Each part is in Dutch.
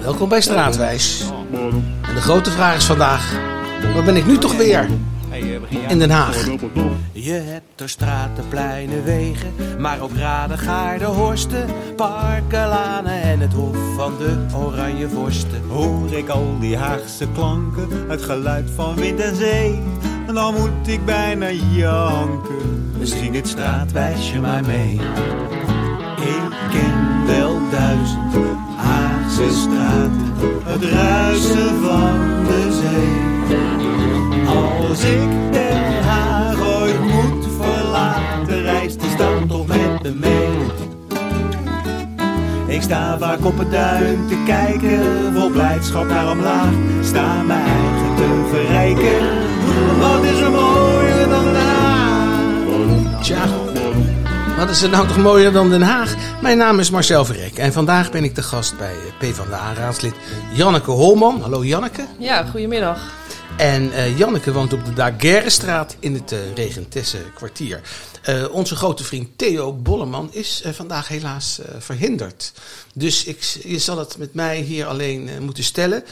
Welkom bij Straatwijs. En de grote vraag is vandaag: waar ben ik nu toch weer? In Den Haag. Je hebt er straten, pleinen, wegen, maar ook raden, gaarden, horsten, parken, lanen en het hof van de oranje vorsten. Hoor ik al die Haagse klanken, het geluid van wind en zee, en dan moet ik bijna janken. Zing het straatwijsje maar mee. Ik ken wel duizend Straten, het ruisen van de zee. Als ik Den Haag ooit moet verlaten, reist die stad toch met me mee. Ik sta vaak op het duin te kijken, vol blijdschap naar omlaag. Sta eigen te verrijken, wat is er mooier dan Den Haag? Tja, wat is er nou toch mooier dan Den Haag? Mijn naam is Marcel Verrek en vandaag ben ik de gast bij eh, PvdA-raadslid Janneke Holman. Hallo Janneke. Ja, goedemiddag. En eh, Janneke woont op de Daguerrestraat in het uh, Regentesse kwartier. Uh, onze grote vriend Theo Bolleman is vandaag helaas verhinderd. Dus ik, je zal het met mij hier alleen moeten stellen.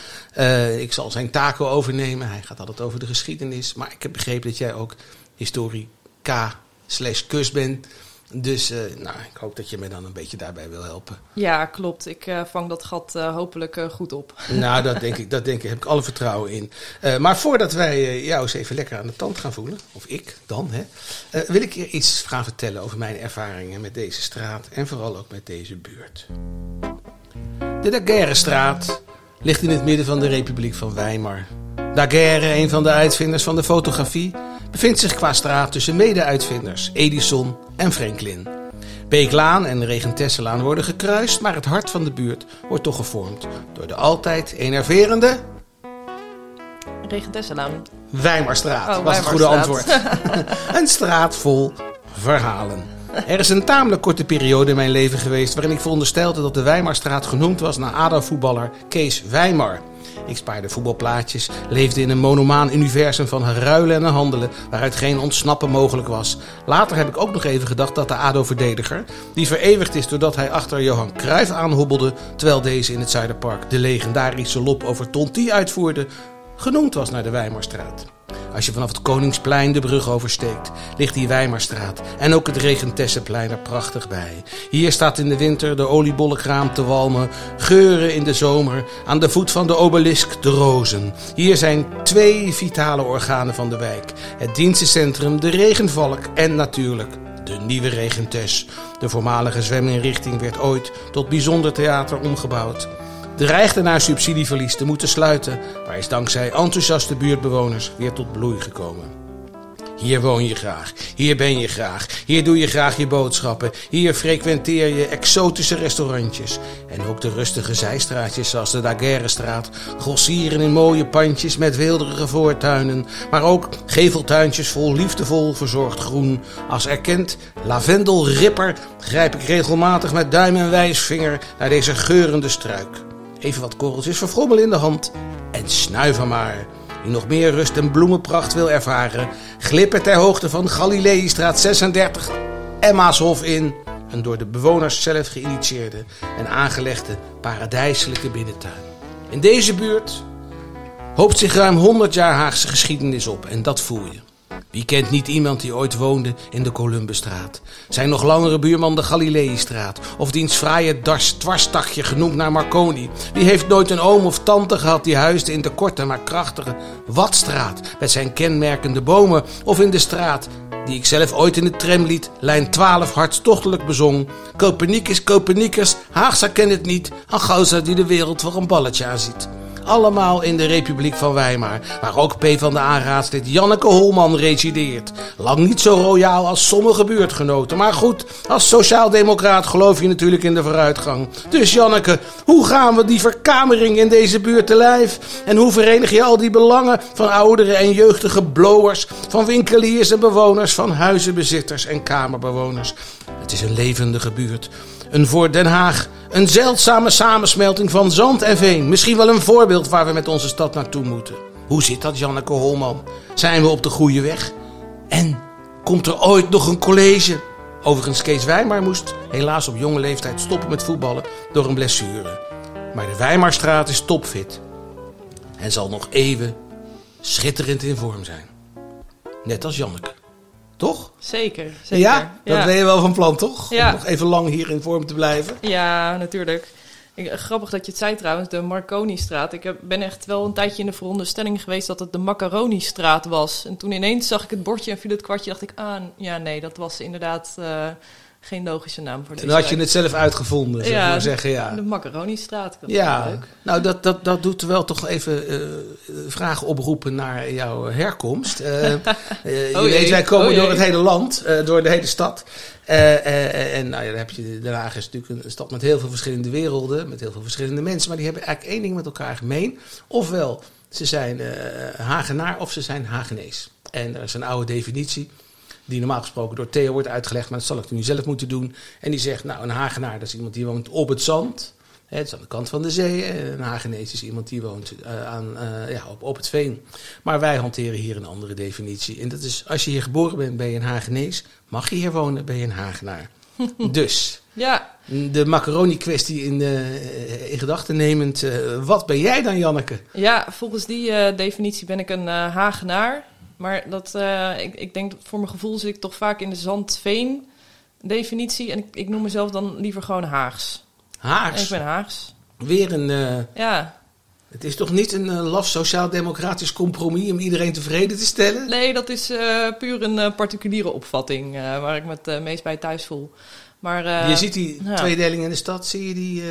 ik zal zijn taken overnemen. Hij gaat altijd over de geschiedenis. Maar ik heb begrepen dat jij ook historica slash kus bent. Dus uh, nou, ik hoop dat je me dan een beetje daarbij wil helpen. Ja, klopt. Ik uh, vang dat gat uh, hopelijk goed op. Nou, dat denk ik. Dat denk ik. Heb ik alle vertrouwen in. maar voordat wij jou eens even lekker aan de tand gaan voelen, of ik dan, hè, wil ik je iets gaan vertellen over mijn ervaringen met deze straat en vooral ook met deze buurt. De Daguerrestraat ligt in het midden van de Republiek van Weimar. Daguerre, een van de uitvinders van de fotografie, bevindt zich qua straat tussen mede-uitvinders Edison en Franklin. Beeklaan en Regentesselaan worden gekruist, maar het hart van de buurt wordt toch gevormd door de altijd enerverende... Regentesselaan. Weimarstraat, oh, was het goede antwoord. een straat vol verhalen. Er is een tamelijk korte periode in mijn leven geweest waarin ik veronderstelde dat de Weimarstraat genoemd was naar ADO-voetballer Kees Weimar. Ik spaarde voetbalplaatjes, leefde in een monomaan universum van ruilen en handelen waaruit geen ontsnappen mogelijk was. Later heb ik ook nog even gedacht dat de ADO-verdediger, die vereeuwigd is doordat hij achter Johan Cruijff aanhobbelde, terwijl deze in het Zuiderpark de legendarische lop over Tonti uitvoerde, genoemd was naar de Weimarstraat. Als je vanaf het Koningsplein de brug oversteekt, ligt die Weimarstraat en ook het Regentesseplein er prachtig bij. Hier staat in de winter de oliebollenkraam te walmen, geuren in de zomer, aan de voet van de obelisk de rozen. Hier zijn twee vitale organen van de wijk: het dienstencentrum, de regenvalk en natuurlijk de nieuwe Regentes. De voormalige zweminrichting werd ooit tot bijzonder theater omgebouwd dreigde naar subsidieverlies te moeten sluiten, maar is dankzij enthousiaste buurtbewoners weer tot bloei gekomen. Hier woon je graag, hier ben je graag, hier doe je graag je boodschappen, hier frequenteer je exotische restaurantjes. En ook de rustige zijstraatjes zoals de Daguerrestraat grossieren in mooie pandjes met weelderige voortuinen, maar ook geveltuintjes vol liefdevol verzorgd groen. Als erkend lavendelripper grijp ik regelmatig met duim en wijsvinger naar deze geurende struik. Even wat korreltjes verfrommel in de hand en snuiven maar. Wie nog meer rust en bloemenpracht wil ervaren, glippen ter hoogte van Galileestraat 36 Emmaashof in. Een door de bewoners zelf geïnitieerde en aangelegde paradijselijke binnentuin. In deze buurt hoopt zich ruim 100 jaar Haagse geschiedenis op en dat voel je. Wie kent niet iemand die ooit woonde in de Columbusstraat? Zijn nog langere buurman de Galileestraat? Of diens fraaie dars genoemd naar Marconi? Wie heeft nooit een oom of tante gehad die huisde in de korte maar krachtige Watstraat? Met zijn kenmerkende bomen of in de straat die ik zelf ooit in de tramlied lijn 12 hartstochtelijk bezong. Copernicus, Copernicus, Haagsa kent het niet, Angouza die de wereld voor een balletje aanziet. Allemaal in de Republiek van Weimar, waar ook P van de raadslid Janneke Holman resideert. Lang niet zo royaal als sommige buurtgenoten, maar goed, als sociaaldemocraat geloof je natuurlijk in de vooruitgang. Dus Janneke, hoe gaan we die verkamering in deze buurt te lijf? En hoe verenig je al die belangen van oudere en jeugdige blowers, van winkeliers en bewoners, van huizenbezitters en kamerbewoners? Het is een levendige buurt. Een voor Den Haag een zeldzame samensmelting van zand en veen. Misschien wel een voorbeeld waar we met onze stad naartoe moeten. Hoe zit dat, Janneke Holman? Zijn we op de goede weg? En komt er ooit nog een college? Overigens, Kees Wijmar moest helaas op jonge leeftijd stoppen met voetballen door een blessure. Maar de Weimarstraat is topfit. En zal nog even schitterend in vorm zijn. Net als Janneke. Toch? Zeker, zeker. Ja? Dat ben je wel van plan, toch? Ja. Om nog even lang hier in vorm te blijven. Ja, natuurlijk. Ik, grappig dat je het zei trouwens, de Marconi-straat. Ik heb, ben echt wel een tijdje in de veronderstelling geweest dat het de Macaroni-straat was. En toen ineens zag ik het bordje en viel het kwartje, dacht ik, ah, ja nee, dat was inderdaad eh, geen logische naam voor En deze dan had je het zelf uitgevonden, zou maar zeggen. Ja. De Macaroni-straat. dat Ja, leuk. nou dat, dat, dat doet wel toch even eh, vragen oproepen naar jouw herkomst. Eh, eh, je Oh jee, weet, wij komen oh door het hele land, door de hele stad. En nou ja, dan heb je, Den Haag is natuurlijk een stad met heel veel verschillende werelden, met heel veel verschillende mensen. Maar die hebben eigenlijk één ding met elkaar gemeen. Ofwel, ze zijn Hagenaar of ze zijn Hagenees. En er is een oude definitie die normaal gesproken door Theo wordt uitgelegd, maar dat zal ik nu zelf moeten doen. En die zegt, nou, een Hagenaar, dat is iemand die woont op het zand. Hè, Het is aan de kant van de zee. En Een Hagenees is iemand die woont eh, aan, eh, ja, op, op het veen. Maar wij hanteren hier een andere definitie. En dat is, als je hier geboren bent, ben je een Hagenees. Mag je hier wonen, ben je een Hagenaar. dus, Ja, de macaroni-kwestie in, eh, in gedachten nemend. wat ben jij dan, Janneke? ja, volgens die definitie ben ik een Hagenaar. Maar dat, eh, ik, ik denk, voor mijn gevoel zit ik toch vaak in de Zandveen definitie. En ik, ik noem mezelf dan liever gewoon Haags. En ik Haags. ben Haags. Weer een... eh, Ja, het is toch niet een eh, laf sociaal-democratisch compromis om iedereen tevreden te stellen? nee, dat is puur een particuliere opvatting waar ik me het meest bij thuis voel. Maar, je ziet die ja. tweedeling in de stad, zie je die...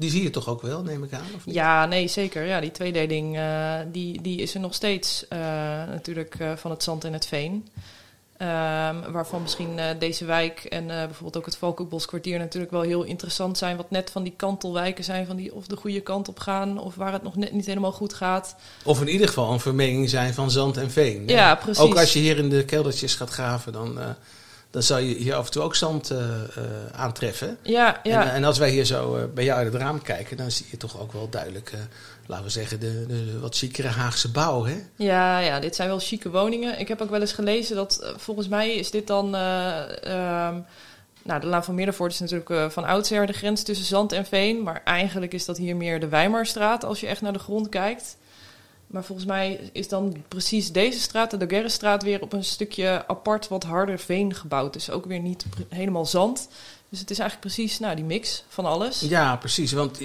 die zie je toch ook wel, neem ik aan? Of niet? Ja, nee, zeker. Ja, die tweedeling eh, die, die is er nog steeds eh, natuurlijk eh, van het zand en het veen. Ehm, waarvan misschien deze wijk en bijvoorbeeld ook het Valkenboskwartier natuurlijk wel heel interessant zijn. Wat net van die kantelwijken zijn, van die of de goede kant op gaan of waar het nog net niet helemaal goed gaat. Of in ieder geval een vermenging zijn van zand en veen. Ja, precies. Ook als je hier in de keldertjes gaat graven, dan, dan zal je hier af en toe ook zand eh, eh, aantreffen. Ja, ja. En, en als wij hier zo eh, bij jou uit het raam kijken, dan zie je toch ook wel duidelijk, laten we zeggen, de, de, wat chicere Haagse bouw. Hè? Ja, ja, dit zijn wel chique woningen. Ik heb ook wel eens gelezen dat volgens mij is dit dan. eh, ehm, nou, de Laan van Middenvoort is natuurlijk van oudsher de grens tussen zand en veen. Maar eigenlijk is dat hier meer de Weimarstraat als je echt naar de grond kijkt. Maar volgens mij is dan precies deze straat, de Daguerrestraat, weer op een stukje apart wat harder veen gebouwd. Dus ook weer niet helemaal zand. Dus het is eigenlijk precies nou, die mix van alles. Ja, precies. Want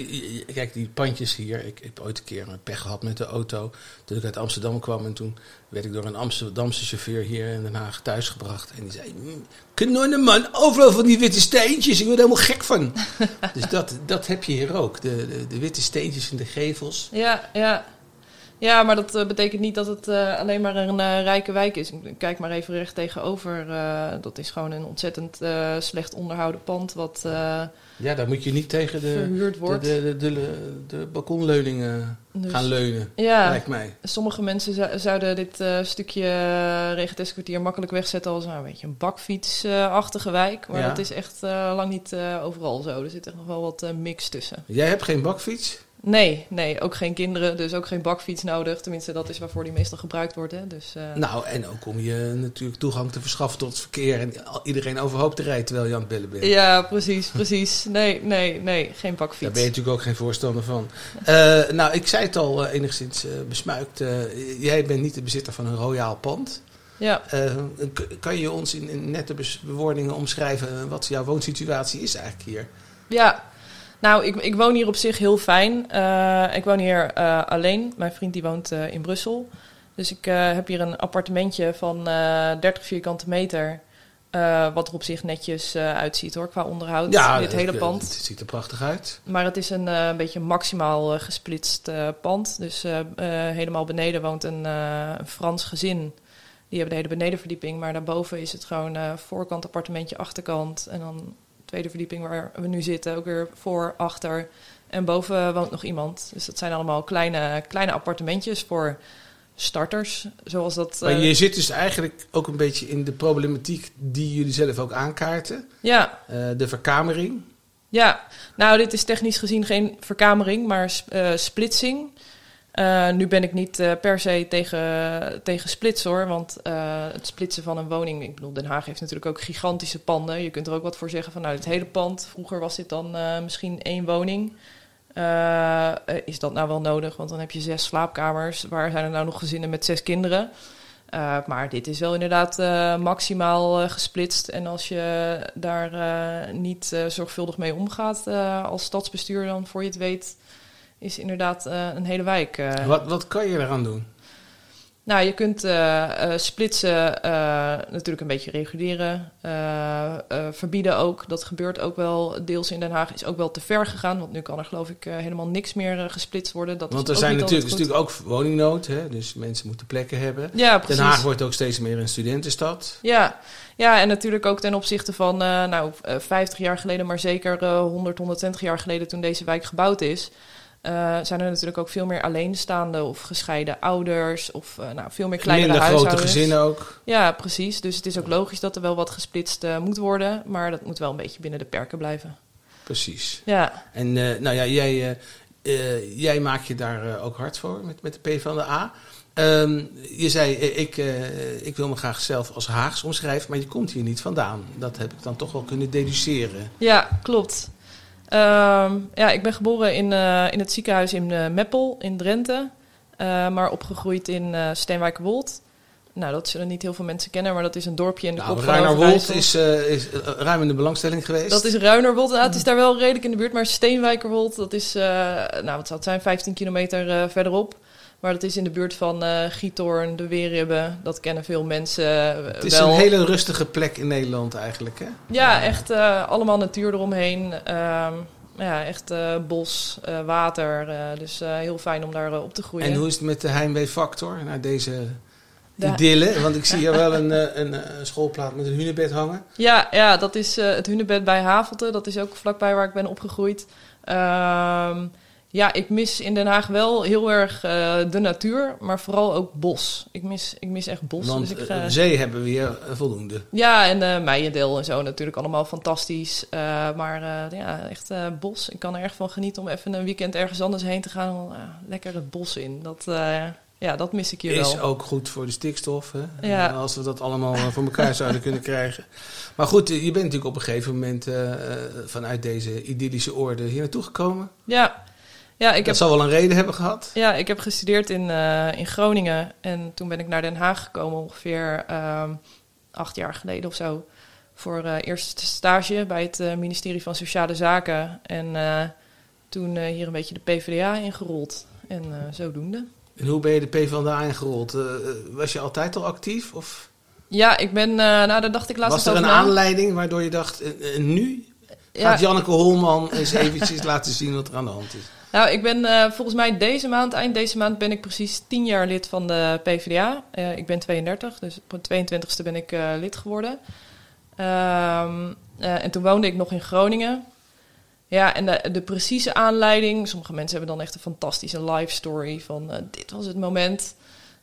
kijk, die pandjes hier. Ik, ik heb ooit een keer een pech gehad met de auto. Toen ik uit Amsterdam kwam. En toen werd ik door een Amsterdamse chauffeur hier in Den Haag thuisgebracht. En die zei: "Mm, Kanonnen man, overal van die witte steentjes. Ik word helemaal gek van. dus dat, dat heb je hier ook. De, de, de witte steentjes in de gevels. Ja, ja. Ja, maar dat eh, betekent niet dat het eh, alleen maar een eh, rijke wijk is. Kijk maar even recht tegenover. dat is gewoon een ontzettend slecht onderhouden pand wat Ja, daar moet je niet tegen de, de, de, de, balkonleuningen Dus, gaan leunen. ja, Lijkt mij. sommige mensen zou- zouden dit stukje Regenteskwartier makkelijk wegzetten als nou, weet je, een bakfietsachtige wijk. Maar Ja. dat is echt lang niet overal zo. Er zit echt nog wel wat mix tussen. Jij hebt geen bakfiets? Nee, nee, ook geen kinderen, dus ook geen bakfiets nodig. Tenminste, dat is waarvoor die meestal gebruikt wordt. Hè. Dus, eh, Nou, en ook om je natuurlijk toegang te verschaffen tot het verkeer. En iedereen overhoop te rijden terwijl je aan het bellen bent. Ja, precies, precies. Nee, nee, nee, geen Daar bakfiets. ben je natuurlijk ook geen voorstander van. Eh, nou, ik zei het al eh, enigszins besmuikt. jij bent niet de bezitter van een royaal pand. Ja, kan je ons in, in nette bewoordingen omschrijven wat jouw woonsituatie is eigenlijk hier? ja. Nou, ik, ik woon hier op zich heel fijn. Eh, ik woon hier eh, alleen. Mijn vriend die woont eh, in Brussel. Dus ik heb hier een appartementje van eh 30 vierkante meter. wat er op zich netjes uitziet hoor, qua onderhoud. dit dat- hele pand. Het ziet er prachtig uit. Maar het is een beetje maximaal gesplitst pand. Dus helemaal beneden woont een, een Frans gezin. Die hebben de hele benedenverdieping. Maar daarboven is het gewoon voorkant appartementje, achterkant. En dan tweede verdieping waar we nu zitten. Ook weer voor, achter. En boven woont nog iemand. Dus dat zijn allemaal kleine, kleine appartementjes voor starters. Zoals dat... Maar eh, je zit dus eigenlijk ook een beetje in de problematiek die jullie zelf ook aankaarten. Ja, Eh, de verkamering. Ja, nou, dit is technisch gezien geen verkamering, maar eh, splitsing. Eh, nu ben ik niet eh, per se tegen, tegen splitsen hoor, want eh, het splitsen van een woning, ik bedoel, Den Haag heeft natuurlijk ook gigantische panden. Je kunt er ook wat voor zeggen van, nou, het hele pand, vroeger was dit dan misschien één woning. is dat nou wel nodig? Want dan heb je zes slaapkamers. Waar zijn er nou nog gezinnen met zes kinderen? maar dit is wel inderdaad maximaal gesplitst. En als je daar niet zorgvuldig mee omgaat als stadsbestuur, dan voor je het weet, is inderdaad een hele wijk. Wat, wat kan je eraan doen? Nou, je kunt uh, splitsen uh, natuurlijk een beetje reguleren. verbieden ook. Dat gebeurt ook wel deels in Den Haag. Is ook wel te ver gegaan. Want nu kan er geloof ik helemaal niks meer gesplitst worden. Dat want er zijn natuurlijk, natuurlijk ook woningnood. Hè? Dus mensen moeten plekken hebben. Ja, precies. Den Haag wordt ook steeds meer een studentenstad. Ja, ja en natuurlijk ook ten opzichte van nou, 50 jaar geleden. Maar zeker 100, 120 jaar geleden toen deze wijk gebouwd is uh, zijn er natuurlijk ook veel meer alleenstaande of gescheiden ouders of uh, nou, veel meer kleinere Minder huishoudens. grote gezinnen ook. Ja, precies. Dus het is ook logisch dat er wel wat gesplitst uh, moet worden, maar dat moet wel een beetje binnen de perken blijven. Precies. Ja. En nou ja, jij, jij maakt je daar ook hard voor met, met de P van de A. Um, je zei, ik, ik wil me graag zelf als Haags omschrijven, maar je komt hier niet vandaan. Dat heb ik dan toch wel kunnen deduceren. Ja, klopt. Ehm, ja, ik ben geboren in, uh, in het ziekenhuis in uh, Meppel in Drenthe, uh, maar opgegroeid in uh, Steenwijkerwold. Nou, dat zullen niet heel veel mensen kennen, maar dat is een dorpje in de nou, kop van Ruinerwold is, is ruim in de belangstelling geweest. Dat is Ruinerwold, ja, het is daar wel redelijk in de buurt, maar Steenwijkerwold, dat is, nou wat zou het zijn, 15 kilometer verderop. Maar dat is in de buurt van uh, Giethoorn, de Weerribben. Dat kennen veel mensen uh, Het is een hele rustige plek in Nederland eigenlijk, hè? Ja, echt uh, allemaal natuur eromheen. Ehm, ja, echt bos, water. dus heel fijn om daar op te groeien. En hoe is het met de heimwee-factor naar deze de... idylle? Want ik zie hier wel een, een, een, schoolplaat met een hunebed hangen. Ja, ja dat is het hunebed bij Havelte. Dat is ook vlakbij waar ik ben opgegroeid. Ehm ja, ik mis in Den Haag wel heel erg uh, de natuur, maar vooral ook bos. Ik mis, ik mis echt bos. Want dus ik, uh, zee hebben we hier voldoende. Ja, en uh, Meijendeel en zo natuurlijk allemaal fantastisch. maar ja, echt bos. Ik kan er erg van genieten om even een weekend ergens anders heen te gaan. lekker het bos in. Dat, ja, dat mis ik hier wel. Is ook goed voor de stikstof, hè? Ja. Als we dat allemaal voor elkaar zouden kunnen krijgen. Maar goed, je bent natuurlijk op een gegeven moment vanuit deze idyllische orde hier naartoe gekomen. Ja, ja, ik dat heb, zal wel een reden hebben gehad. Ja, ik heb gestudeerd in, uh, in Groningen. En toen ben ik naar Den Haag gekomen, ongeveer um, acht jaar geleden of zo. Voor uh, eerste stage bij het uh, ministerie van Sociale Zaken. En toen hier een beetje de PvdA ingerold. En zodoende. En hoe ben je de PvdA ingerold? was je altijd al actief? Of? Ja, ik ben, nou daar dacht ik laatst Was er een aanleiding waardoor je dacht, nu gaat Janneke Holman eens eventjes laten zien wat er aan de hand is? Nou, ik ben uh, volgens mij deze maand, eind deze maand, ben ik precies tien jaar lid van de PvdA. Eh, ik ben 32, dus op de 22e ben ik uh, lid geworden. Um, en toen woonde ik nog in Groningen. Ja, en de, de, precieze aanleiding, sommige mensen hebben dan echt een fantastische life story van dit was het moment.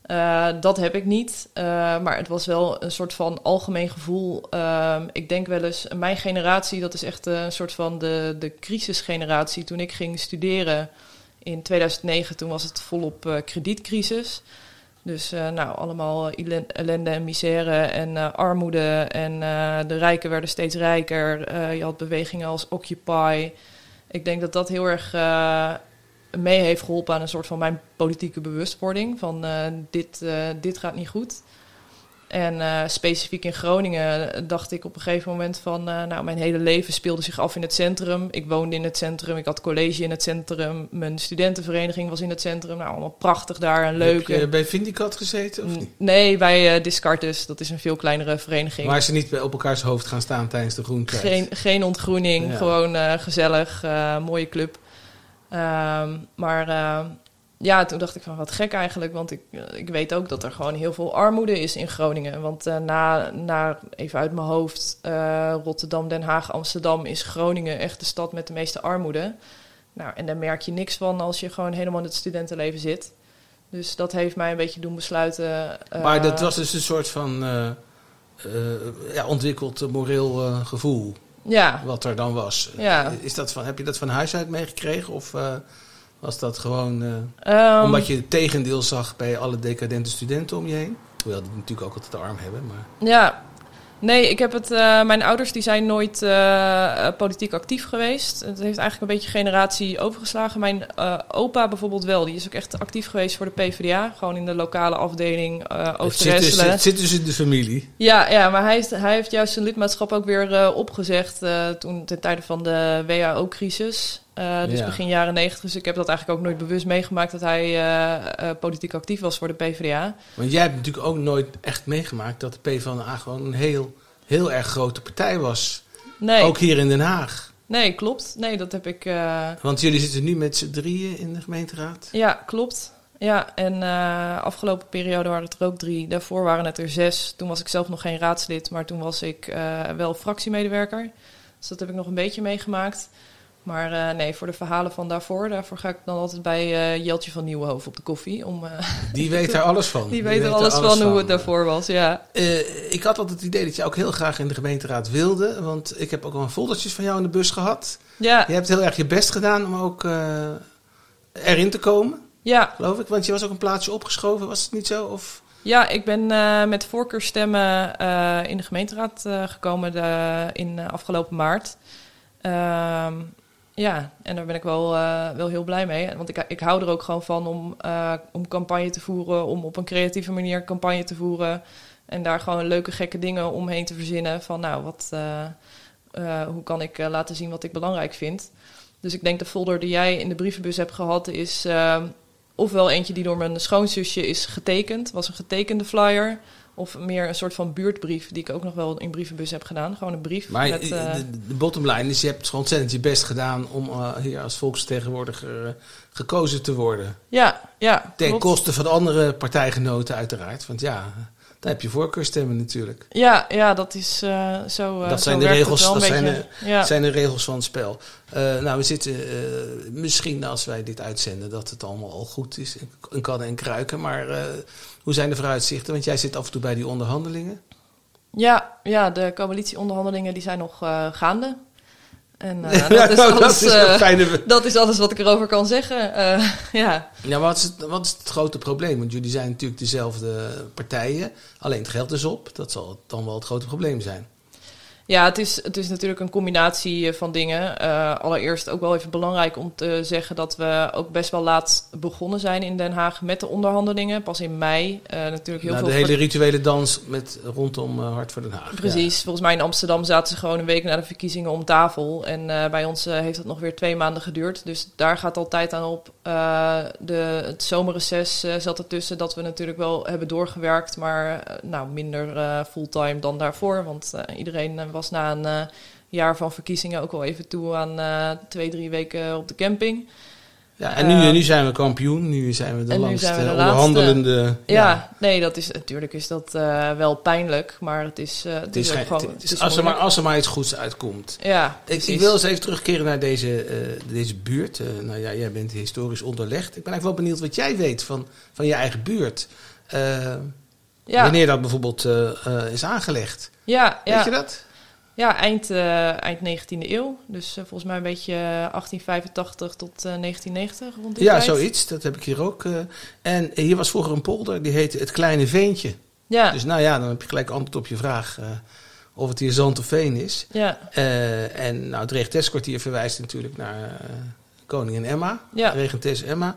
Uh, dat heb ik niet. Uh, maar het was wel een soort van algemeen gevoel. Uh, ik denk wel eens, mijn generatie, dat is echt een soort van de, de crisisgeneratie. Toen ik ging studeren in 2009, toen was het volop kredietcrisis. Dus nou, allemaal ellende en misère en armoede. En de rijken werden steeds rijker. je had bewegingen als Occupy. Ik denk dat dat heel erg mee heeft geholpen aan een soort van mijn politieke bewustwording. Van uh, dit, uh, dit gaat niet goed. En uh, specifiek in Groningen dacht ik op een gegeven moment van... nou, mijn hele leven speelde zich af in het centrum. Ik woonde in het centrum, ik had college in het centrum. Mijn studentenvereniging was in het centrum. Nou, allemaal prachtig daar en leuk. Heb je bij Vindicat gezeten? Of niet? Nee, bij Discartes. Dat is een veel kleinere vereniging. Waar ze niet op elkaars hoofd gaan staan tijdens de groentijd? Geen, geen ontgroening, gewoon gezellig, mooie club. Um, maar uh, ja, toen dacht ik van wat gek eigenlijk. Want ik, ik weet ook dat er gewoon heel veel armoede is in Groningen. Want uh, na, na, even uit mijn hoofd, uh, Rotterdam, Den Haag, Amsterdam is Groningen echt de stad met de meeste armoede. Nou, en daar merk je niks van als je gewoon helemaal in het studentenleven zit. Dus dat heeft mij een beetje doen besluiten. maar dat was dus een soort van ja, ontwikkeld moreel gevoel. Ja. Wat er dan was. Ja. Is dat van, heb je dat van huis uit meegekregen? Of uh, was dat gewoon uh, um, omdat je het tegendeel zag bij alle decadente studenten om je heen? Hoewel die natuurlijk ook altijd de arm hebben. Maar... Ja. Nee, ik heb het. Uh, mijn ouders die zijn nooit uh, politiek actief geweest. Het heeft eigenlijk een beetje generatie overgeslagen. Mijn uh, opa bijvoorbeeld wel. Die is ook echt actief geweest voor de PvdA. Gewoon in de lokale afdeling Oosterwesselen. Het zit, dus in de familie. Ja, ja maar hij, is, hij heeft juist zijn lidmaatschap ook weer opgezegd toen ten tijde van de WHO-crisis. Dus ja. begin jaren negentig. Dus ik heb dat eigenlijk ook nooit bewust meegemaakt dat hij politiek actief was voor de PvdA. Want jij hebt natuurlijk ook nooit echt meegemaakt dat de PvdA gewoon een heel heel erg grote partij was. Nee. Ook hier in Den Haag. Nee, klopt. Nee, dat heb ik. Want jullie zitten nu met z'n drieën in de gemeenteraad? Ja, klopt. Ja, en afgelopen periode waren het er ook drie. Daarvoor waren het er zes. Toen was ik zelf nog geen raadslid, maar toen was ik wel fractiemedewerker. Dus dat heb ik nog een beetje meegemaakt. Maar uh, nee, voor de verhalen van daarvoor, daarvoor ga ik dan altijd bij uh, Jeltje van Nieuwenhoven op de koffie. Om, uh, die weet er alles van. Die, weet er alles, van, hoe het daarvoor was, ja. ik had altijd het idee dat je ook heel graag in de gemeenteraad wilde. Want ik heb ook al een foldertjes van jou in de bus gehad. Ja. Je hebt heel erg je best gedaan om ook erin te komen. Ja. Geloof ik, want je was ook een plaatsje opgeschoven, was het niet zo? Of... Ja, ik ben met voorkeurstemmen in de gemeenteraad gekomen de, in afgelopen maart. Ja, en daar ben ik wel, uh, wel heel blij mee. Want ik, ik hou er ook gewoon van om, uh, om campagne te voeren, om op een creatieve manier campagne te voeren. En daar gewoon leuke, gekke dingen omheen te verzinnen. Van nou, wat, uh, hoe kan ik laten zien wat ik belangrijk vind. Dus ik denk de folder die jij in de brievenbus hebt gehad, is ofwel eentje die door mijn schoonzusje is getekend. was een getekende flyer. Of meer een soort van buurtbrief, die ik ook nog wel in brievenbus heb gedaan. Gewoon een brief. Maar met, uh, de, de bottom line is, je hebt ontzettend je best gedaan om uh, hier als volksvertegenwoordiger gekozen te worden. Ja, ja. Ten koste van andere partijgenoten uiteraard. Want ja, daar heb je voorkeurstemmen natuurlijk. Ja, ja dat is uh, zo. dat zijn, de regels, dat zijn, de, ja. zijn de regels van het spel. Uh, nou, we zitten misschien als wij dit uitzenden dat het allemaal al goed is. In kannen en kruiken. Maar hoe zijn de vooruitzichten? Want jij zit af en toe bij die onderhandelingen. Ja, ja de coalitieonderhandelingen die zijn nog gaande. En uh, dat, is alles, dat, is uh, fijne... dat, is alles wat ik erover kan zeggen. ja, ja wat, is het, wat is het grote probleem? Want jullie zijn natuurlijk dezelfde partijen. Alleen het geld is op. Dat zal dan wel het grote probleem zijn. Ja, het is, het is natuurlijk een combinatie eh, van dingen. Uh, allereerst ook wel even belangrijk om te zeggen dat we ook best wel laat begonnen zijn in Den Haag met de onderhandelingen. Pas in mei. Uh, natuurlijk heel nou, veel de hele rituele dans met, rondom uh, Hart voor Den Haag. Precies. Volgens mij in Amsterdam zaten ze gewoon een week na de verkiezingen om tafel. En bij ons heeft dat nog weer twee maanden geduurd. Dus daar gaat al tijd aan op. de, het zomerreces zat ertussen dat we natuurlijk wel hebben doorgewerkt. Maar nou, minder fulltime dan daarvoor. Want iedereen was na een uh, jaar van verkiezingen ook wel even toe aan uh, twee, drie weken op de camping. Ja, en nu, uh, nu zijn we kampioen. Nu zijn we de langste onderhandelende. Ja, ja, nee, dat is, natuurlijk is dat wel pijnlijk. Maar het is, het, het is, is gewoon... Het is als, er maar, als er maar iets goeds uitkomt. Ja, ik, ik, wil eens even terugkeren naar deze, deze buurt. nou ja, jij bent historisch onderlegd. Ik ben eigenlijk wel benieuwd wat jij weet van, van je eigen buurt. ja. Wanneer dat bijvoorbeeld is aangelegd. Ja, Weet ja. je dat? Ja, eind, uh, eind 19e eeuw. Dus uh, volgens mij een beetje 1885 tot uh, 1990 rond die Ja, tijd. zoiets. Dat heb ik hier ook. en hier was vroeger een polder, die heette Het Kleine Veentje. Ja. Dus nou ja, dan heb je gelijk antwoord op je vraag of het hier zand of veen is. Ja. en nou, het Regenteskwartier verwijst natuurlijk naar koningin Emma. Ja. Regentes Emma.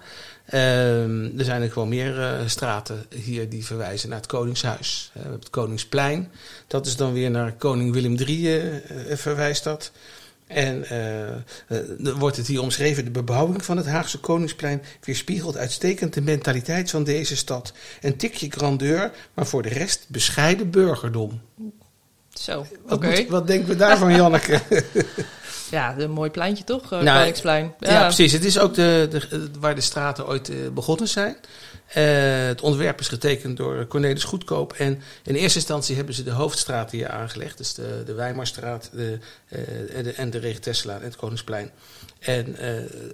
Um, er zijn er gewoon meer uh, straten hier die verwijzen naar het Koningshuis. Uh, we hebben het Koningsplein. Dat is dan weer naar koning Willem III uh, verwijst dat. En dan wordt het hier omschreven: de bebouwing van het Haagse Koningsplein weerspiegelt uitstekend de mentaliteit van deze stad. Een tikje grandeur, maar voor de rest bescheiden burgerdom. Zo, oké. Wat, wat denken we daarvan, Janneke? Ja, een mooi pleintje toch, uh, nou, Koningsplein. Ja. ja. precies. Het is ook de, de, waar de straten ooit uh, begonnen zijn. Uh, het ontwerp is getekend door Cornelis Goedkoop. En in eerste instantie hebben ze de hoofdstraat hier aangelegd. Dus de, de Weimarstraat de, de, en de Regentesselaan en het Koningsplein. En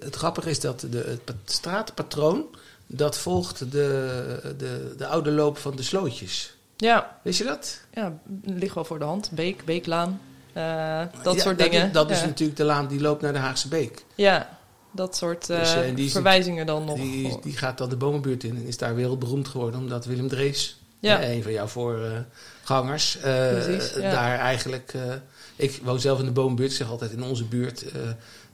het grappige is dat de, het straatpatroon... dat volgt de, de, de oude loop van de slootjes. Ja. Wist je dat? Ja, ligt wel voor de hand. Beek, Beeklaan. Uh, dat soort dingen. Dat, is, natuurlijk de laan die loopt naar de Haagse Beek. Ja, dat soort uh, dus, uh, verwijzingen dan nog. Die, die, gaat dan de bomenbuurt in en is daar wereldberoemd geworden omdat Willem Drees Ja. een van jouw voorgangers. Precies, Daar eigenlijk... ik woon zelf in de boombuurt. Ik zeg altijd in onze buurt...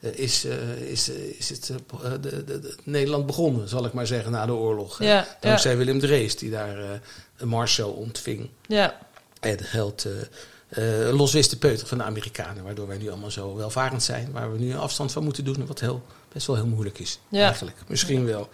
is, is, is het de, de, Nederland begonnen, zal ik maar zeggen, na de oorlog. Ja, Dankzij Willem Drees, die daar een Marcel ontving. Ja. Het geld uh, los wist de peuter van de Amerikanen. Waardoor wij nu allemaal zo welvarend zijn. Waar we nu een afstand van moeten doen. Wat heel, best wel heel moeilijk is. Ja. Eigenlijk. Misschien wel.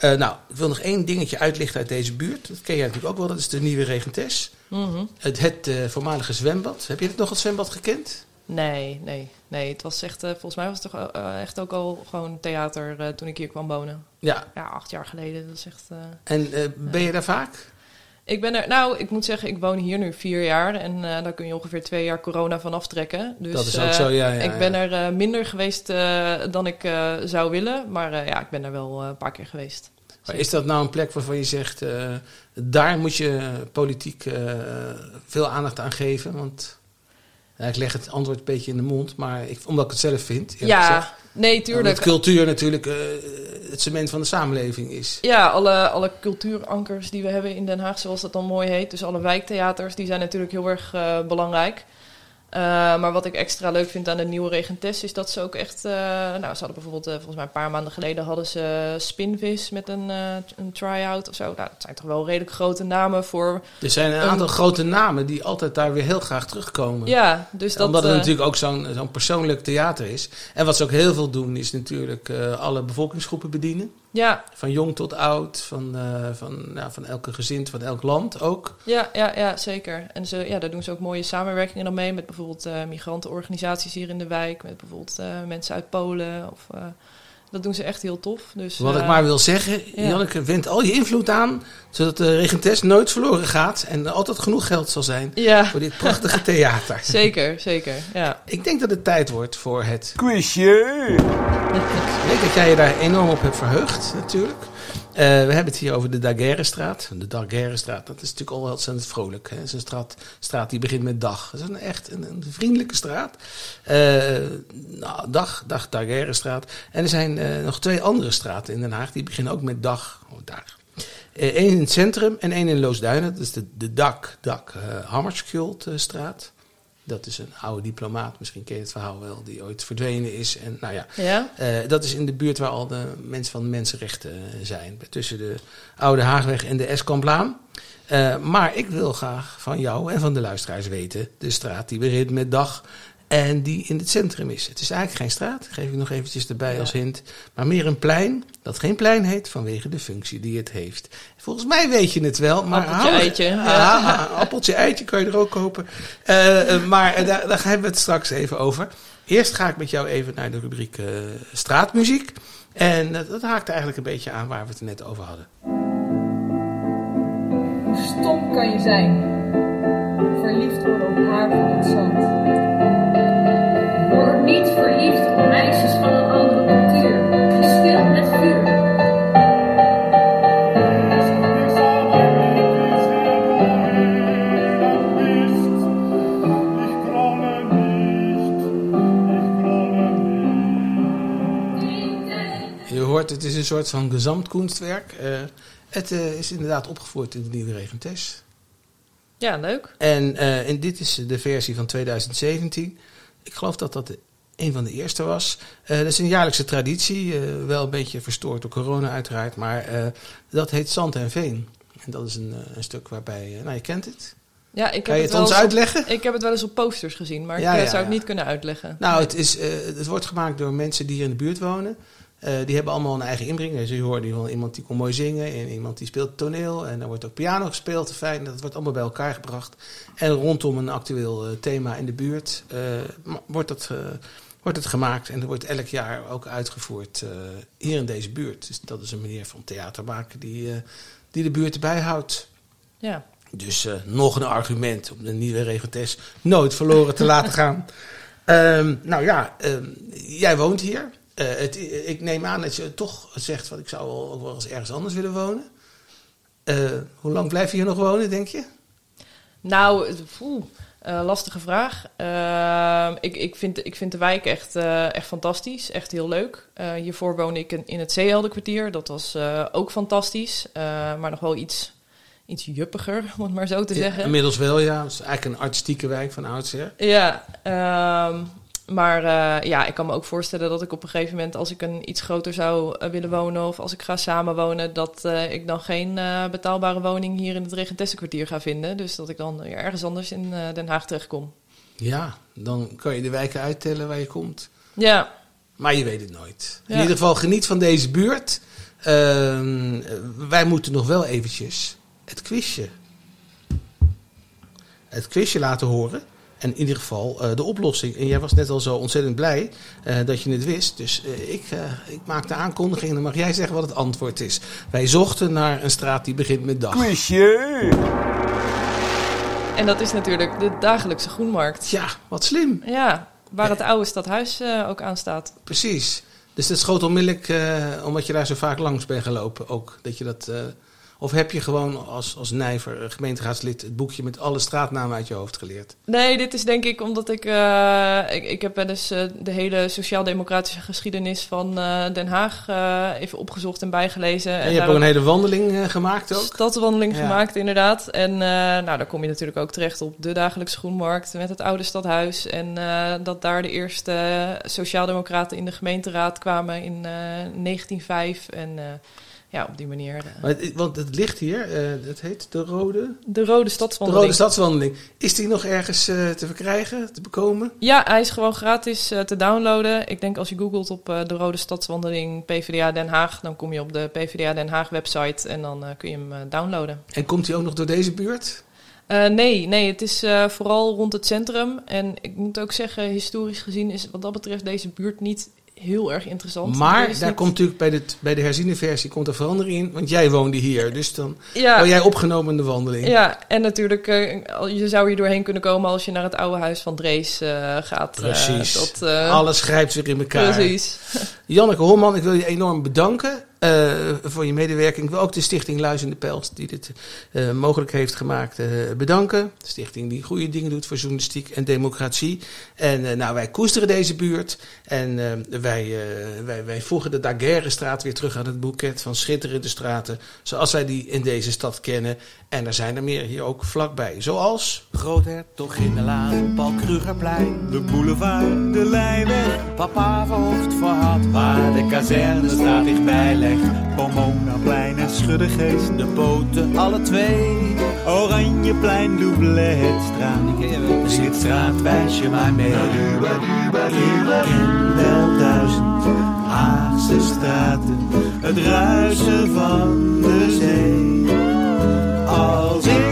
Uh, nou, ik wil nog één dingetje uitlichten uit deze buurt. Dat ken jij natuurlijk ook wel. Dat is de nieuwe Regentes. Mm Het, het uh, voormalige zwembad. Heb je het nog het zwembad gekend? Nee, nee. Nee, het was echt, volgens mij was het toch echt ook al gewoon theater toen ik hier kwam wonen. Ja. Ja, acht jaar geleden. Dat is echt... en ben je daar vaak? Ik ben er, nou, ik moet zeggen, ik woon hier nu vier jaar en uh, daar kun je ongeveer twee jaar corona van aftrekken. Dus, dat is ook zo, ja. ja ik ben er uh, minder geweest dan ik zou willen, maar ja, ik ben er wel een paar keer geweest. Maar is dat nou een plek waarvan je zegt, daar moet je politiek veel aandacht aan geven? Want ik leg het antwoord een beetje in de mond, maar ik, omdat ik het zelf vind. Ja, nee, tuurlijk. Dat cultuur natuurlijk uh, het cement van de samenleving is. Ja, alle, alle cultuurankers die we hebben in Den Haag, zoals dat dan mooi heet. Dus alle wijktheaters, die zijn natuurlijk heel erg uh, belangrijk. Uh, maar wat ik extra leuk vind aan de nieuwe Regentes is dat ze ook echt... Uh, nou, ze hadden bijvoorbeeld, uh, volgens mij een paar maanden geleden... hadden ze Spinvis met een, een try-out of zo. Nou, dat zijn toch wel redelijk grote namen voor... Er zijn een, aantal grote namen die altijd daar weer heel graag terugkomen. Ja, dus dat... Omdat het natuurlijk ook zo'n zo'n persoonlijk theater is. En wat ze ook heel veel doen is natuurlijk alle bevolkingsgroepen bedienen. Ja. Van jong tot oud, van, uh, van, nou, van elke gezin, van elk land ook. Ja, ja, ja zeker. En ze, ja, daar doen ze ook mooie samenwerkingen dan mee met bijvoorbeeld uh, migrantenorganisaties hier in de wijk, met bijvoorbeeld uh, mensen uit Polen of dat doen ze echt heel tof. Dus, Wat ik eh, maar wil zeggen, ja. Janneke, wend al je invloed aan, zodat de regentes nooit verloren gaat en er altijd genoeg geld zal zijn voor dit prachtige theater. Zeker, zeker. Ja. Ik denk dat het tijd wordt voor het quizje. Ik weet dat jij je daar enorm op hebt verheugd, natuurlijk. Uh, we hebben het hier over de Daguerrestraat. De Daguerrestraat, dat is natuurlijk al ontzettend vrolijk. Het is een straat, straat die begint met dag. Het is een echt een, vriendelijke straat. Uh, nou, dag, dag Daguerrestraat. En er zijn uh, nog twee andere straten in Den Haag. Die beginnen ook met dag. Oh, daar. Eén in het centrum en één in Loosduinen. Dat is de, de Dak, Dak Hammarskjöldstraat. Dat is een oude diplomaat, misschien ken je het verhaal wel, die ooit verdwenen is. En nou ja, ja? Uh, dat is in de buurt waar al de mensen van de mensenrechten eh, zijn. Tussen de Oude Haagweg en de Eskamplaan. Uh, maar ik wil graag van jou en van de luisteraars weten, de straat die begint met dag en die in het centrum is. Het is eigenlijk geen straat, geef ik nog eventjes erbij als hint, maar meer een plein dat geen plein heet vanwege de functie die het heeft. Volgens mij weet je het wel, maar appeltje eitje, ja. appeltje eitje kan je er ook kopen. Uh, maar uh, daar, daar hebben we het straks even over. Eerst ga ik met jou even naar de rubriek uh, straatmuziek. En dat haakt eigenlijk een beetje aan waar we het net over hadden. Hoe stom kan je zijn? Verliefd worden op haar van het zand het is een soort van gezamtkunstwerk. Uh, het uh, is inderdaad opgevoerd in de nieuwe Regentes. Ja, leuk. En, uh, en dit is de versie van 2017 ik geloof dat dat een van de eerste was. Uh, dat is een jaarlijkse traditie, uh, wel een beetje verstoord door corona uiteraard, maar uh, dat heet Zand en Veen. En dat is een, een stuk waarbij, nou je kent het. Ja, ik heb kan je het, het ons uitleggen? Ik heb het wel eens op posters gezien, maar ja, ik zou het niet kunnen uitleggen. Nou, het, is, het wordt gemaakt door mensen die hier in de buurt wonen. Die hebben allemaal een eigen inbreng. Dus je hoort wel iemand die kon mooi zingen en iemand die speelt toneel. En dan wordt ook piano gespeeld. Fijn, dat wordt allemaal bij elkaar gebracht. En rondom een actueel thema in de buurt wordt, dat, wordt het gemaakt. En dat wordt elk jaar ook uitgevoerd hier in deze buurt. Dus dat is een manier van theater maken die, die de buurt erbij houdt. Ja. Dus nog een argument om de nieuwe regentes nooit verloren te laten gaan. Um, nou ja, um, jij woont hier. Het, ik neem aan dat je toch zegt van ik zou wel, ook wel eens ergens anders willen wonen. Hoe lang blijf je hier nog wonen, denk je? Nou, poeh, uh, lastige vraag. Ehm, ik, ik, vind, ik vind de wijk echt, echt fantastisch, echt heel leuk. hiervoor woonde ik in, in het Zeeheldenkwartier, dat was ook fantastisch, maar nog wel iets iets juppiger, om het maar zo te zeggen. inmiddels wel, ja. Het is eigenlijk een artistieke wijk van oudsher. Ja, ehm, maar uh, ja, ik kan me ook voorstellen dat ik op een gegeven moment, als ik een iets groter zou uh, willen wonen of als ik ga samenwonen, dat uh, ik dan geen betaalbare woning hier in het Regentessenkwartier ga vinden. Dus dat ik dan ergens anders in Den Haag terechtkom. Ja, dan kan je de wijken uittellen waar je komt. Ja. Maar je weet het nooit. In ieder geval geniet van deze buurt. Ehm, wij moeten nog wel eventjes het quizje. Het quizje laten horen. En in ieder geval uh, de oplossing. En jij was net al zo ontzettend blij uh, dat je het wist. Dus uh, ik, ik maak de aankondiging en dan mag jij zeggen wat het antwoord is. Wij zochten naar een straat die begint met dag. Quizje! En dat is natuurlijk de dagelijkse groenmarkt. Ja, wat slim. Ja, waar het oude stadhuis ook aan staat. Precies. Dus dat schoot onmiddellijk, omdat je daar zo vaak langs bent gelopen ook, dat je dat of heb je gewoon als, als nijver, gemeenteraadslid, het boekje met alle straatnamen uit je hoofd geleerd? Nee, dit is denk ik omdat ik. Uh, ik, ik heb wel eens uh, de hele sociaal-democratische geschiedenis van uh, Den Haag even opgezocht en bijgelezen. En, en je hebt ook een hele wandeling gemaakt ook? Stadswandeling ja. gemaakt, inderdaad. En nou, daar kom je natuurlijk ook terecht op de dagelijkse groenmarkt met het oude stadhuis. En dat daar de eerste sociaaldemocraten in de gemeenteraad kwamen in 1905. En ja, op die manier. Eh. Het, want het ligt hier, uh, het heet de Rode... De Rode Stadswandeling. De Rode Stadswandeling. Is die nog ergens uh, te verkrijgen, te bekomen? Ja, hij is gewoon gratis te downloaden. Ik denk als je googelt op de Rode Stadswandeling PvdA Den Haag... dan kom je op de PvdA Den Haag website en dan kun je hem downloaden. En komt hij ook nog door deze buurt? nee, nee, het is vooral rond het centrum. En ik moet ook zeggen, historisch gezien is wat dat betreft deze buurt niet heel erg interessant. Maar daar komt natuurlijk bij de, bij de herziene versie komt er verandering in. Want jij woonde hier, dus dan ja. jij opgenomen in de wandeling. Ja, en natuurlijk, uh, je zou hier doorheen kunnen komen als je naar het oude huis van Drees uh, gaat. Eh, Precies. Dat, Alles grijpt weer in elkaar. Precies. Janneke Holman, ik wil je enorm bedanken. Uh, voor je medewerking. Ik wil ook de stichting Luizende Pelt, die dit uh, mogelijk heeft gemaakt, uh, bedanken. De stichting die goede dingen doet voor journalistiek en democratie. En nou, wij koesteren deze buurt. En wij, wij, wij voegen de Daguerre-straat weer terug aan het boeket van schitterende straten. Zoals wij die in deze stad kennen. En er zijn er meer hier ook vlakbij. Zoals... Groothertog in de Laan, Paul Krugerplein. De boulevard, de Leijweg. Papa verhoogd voor had, waar de kazerne staat dichtbij legt. Plein en Schuddegeest. De poten, alle twee. Oranjeplein, Doubletstraat. Schitstraat, wijs je maar mee. Ik ken wel duizend Haagse straten. Het ruisen van de zee. Als ik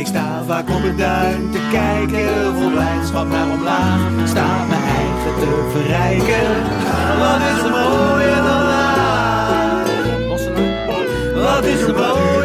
Ik sta vaak op het duin te kijken, vol blijdschap naar omlaag. Sta mijn eigen te verrijken. Wat is er mooier dan laag? Wat is er mooier?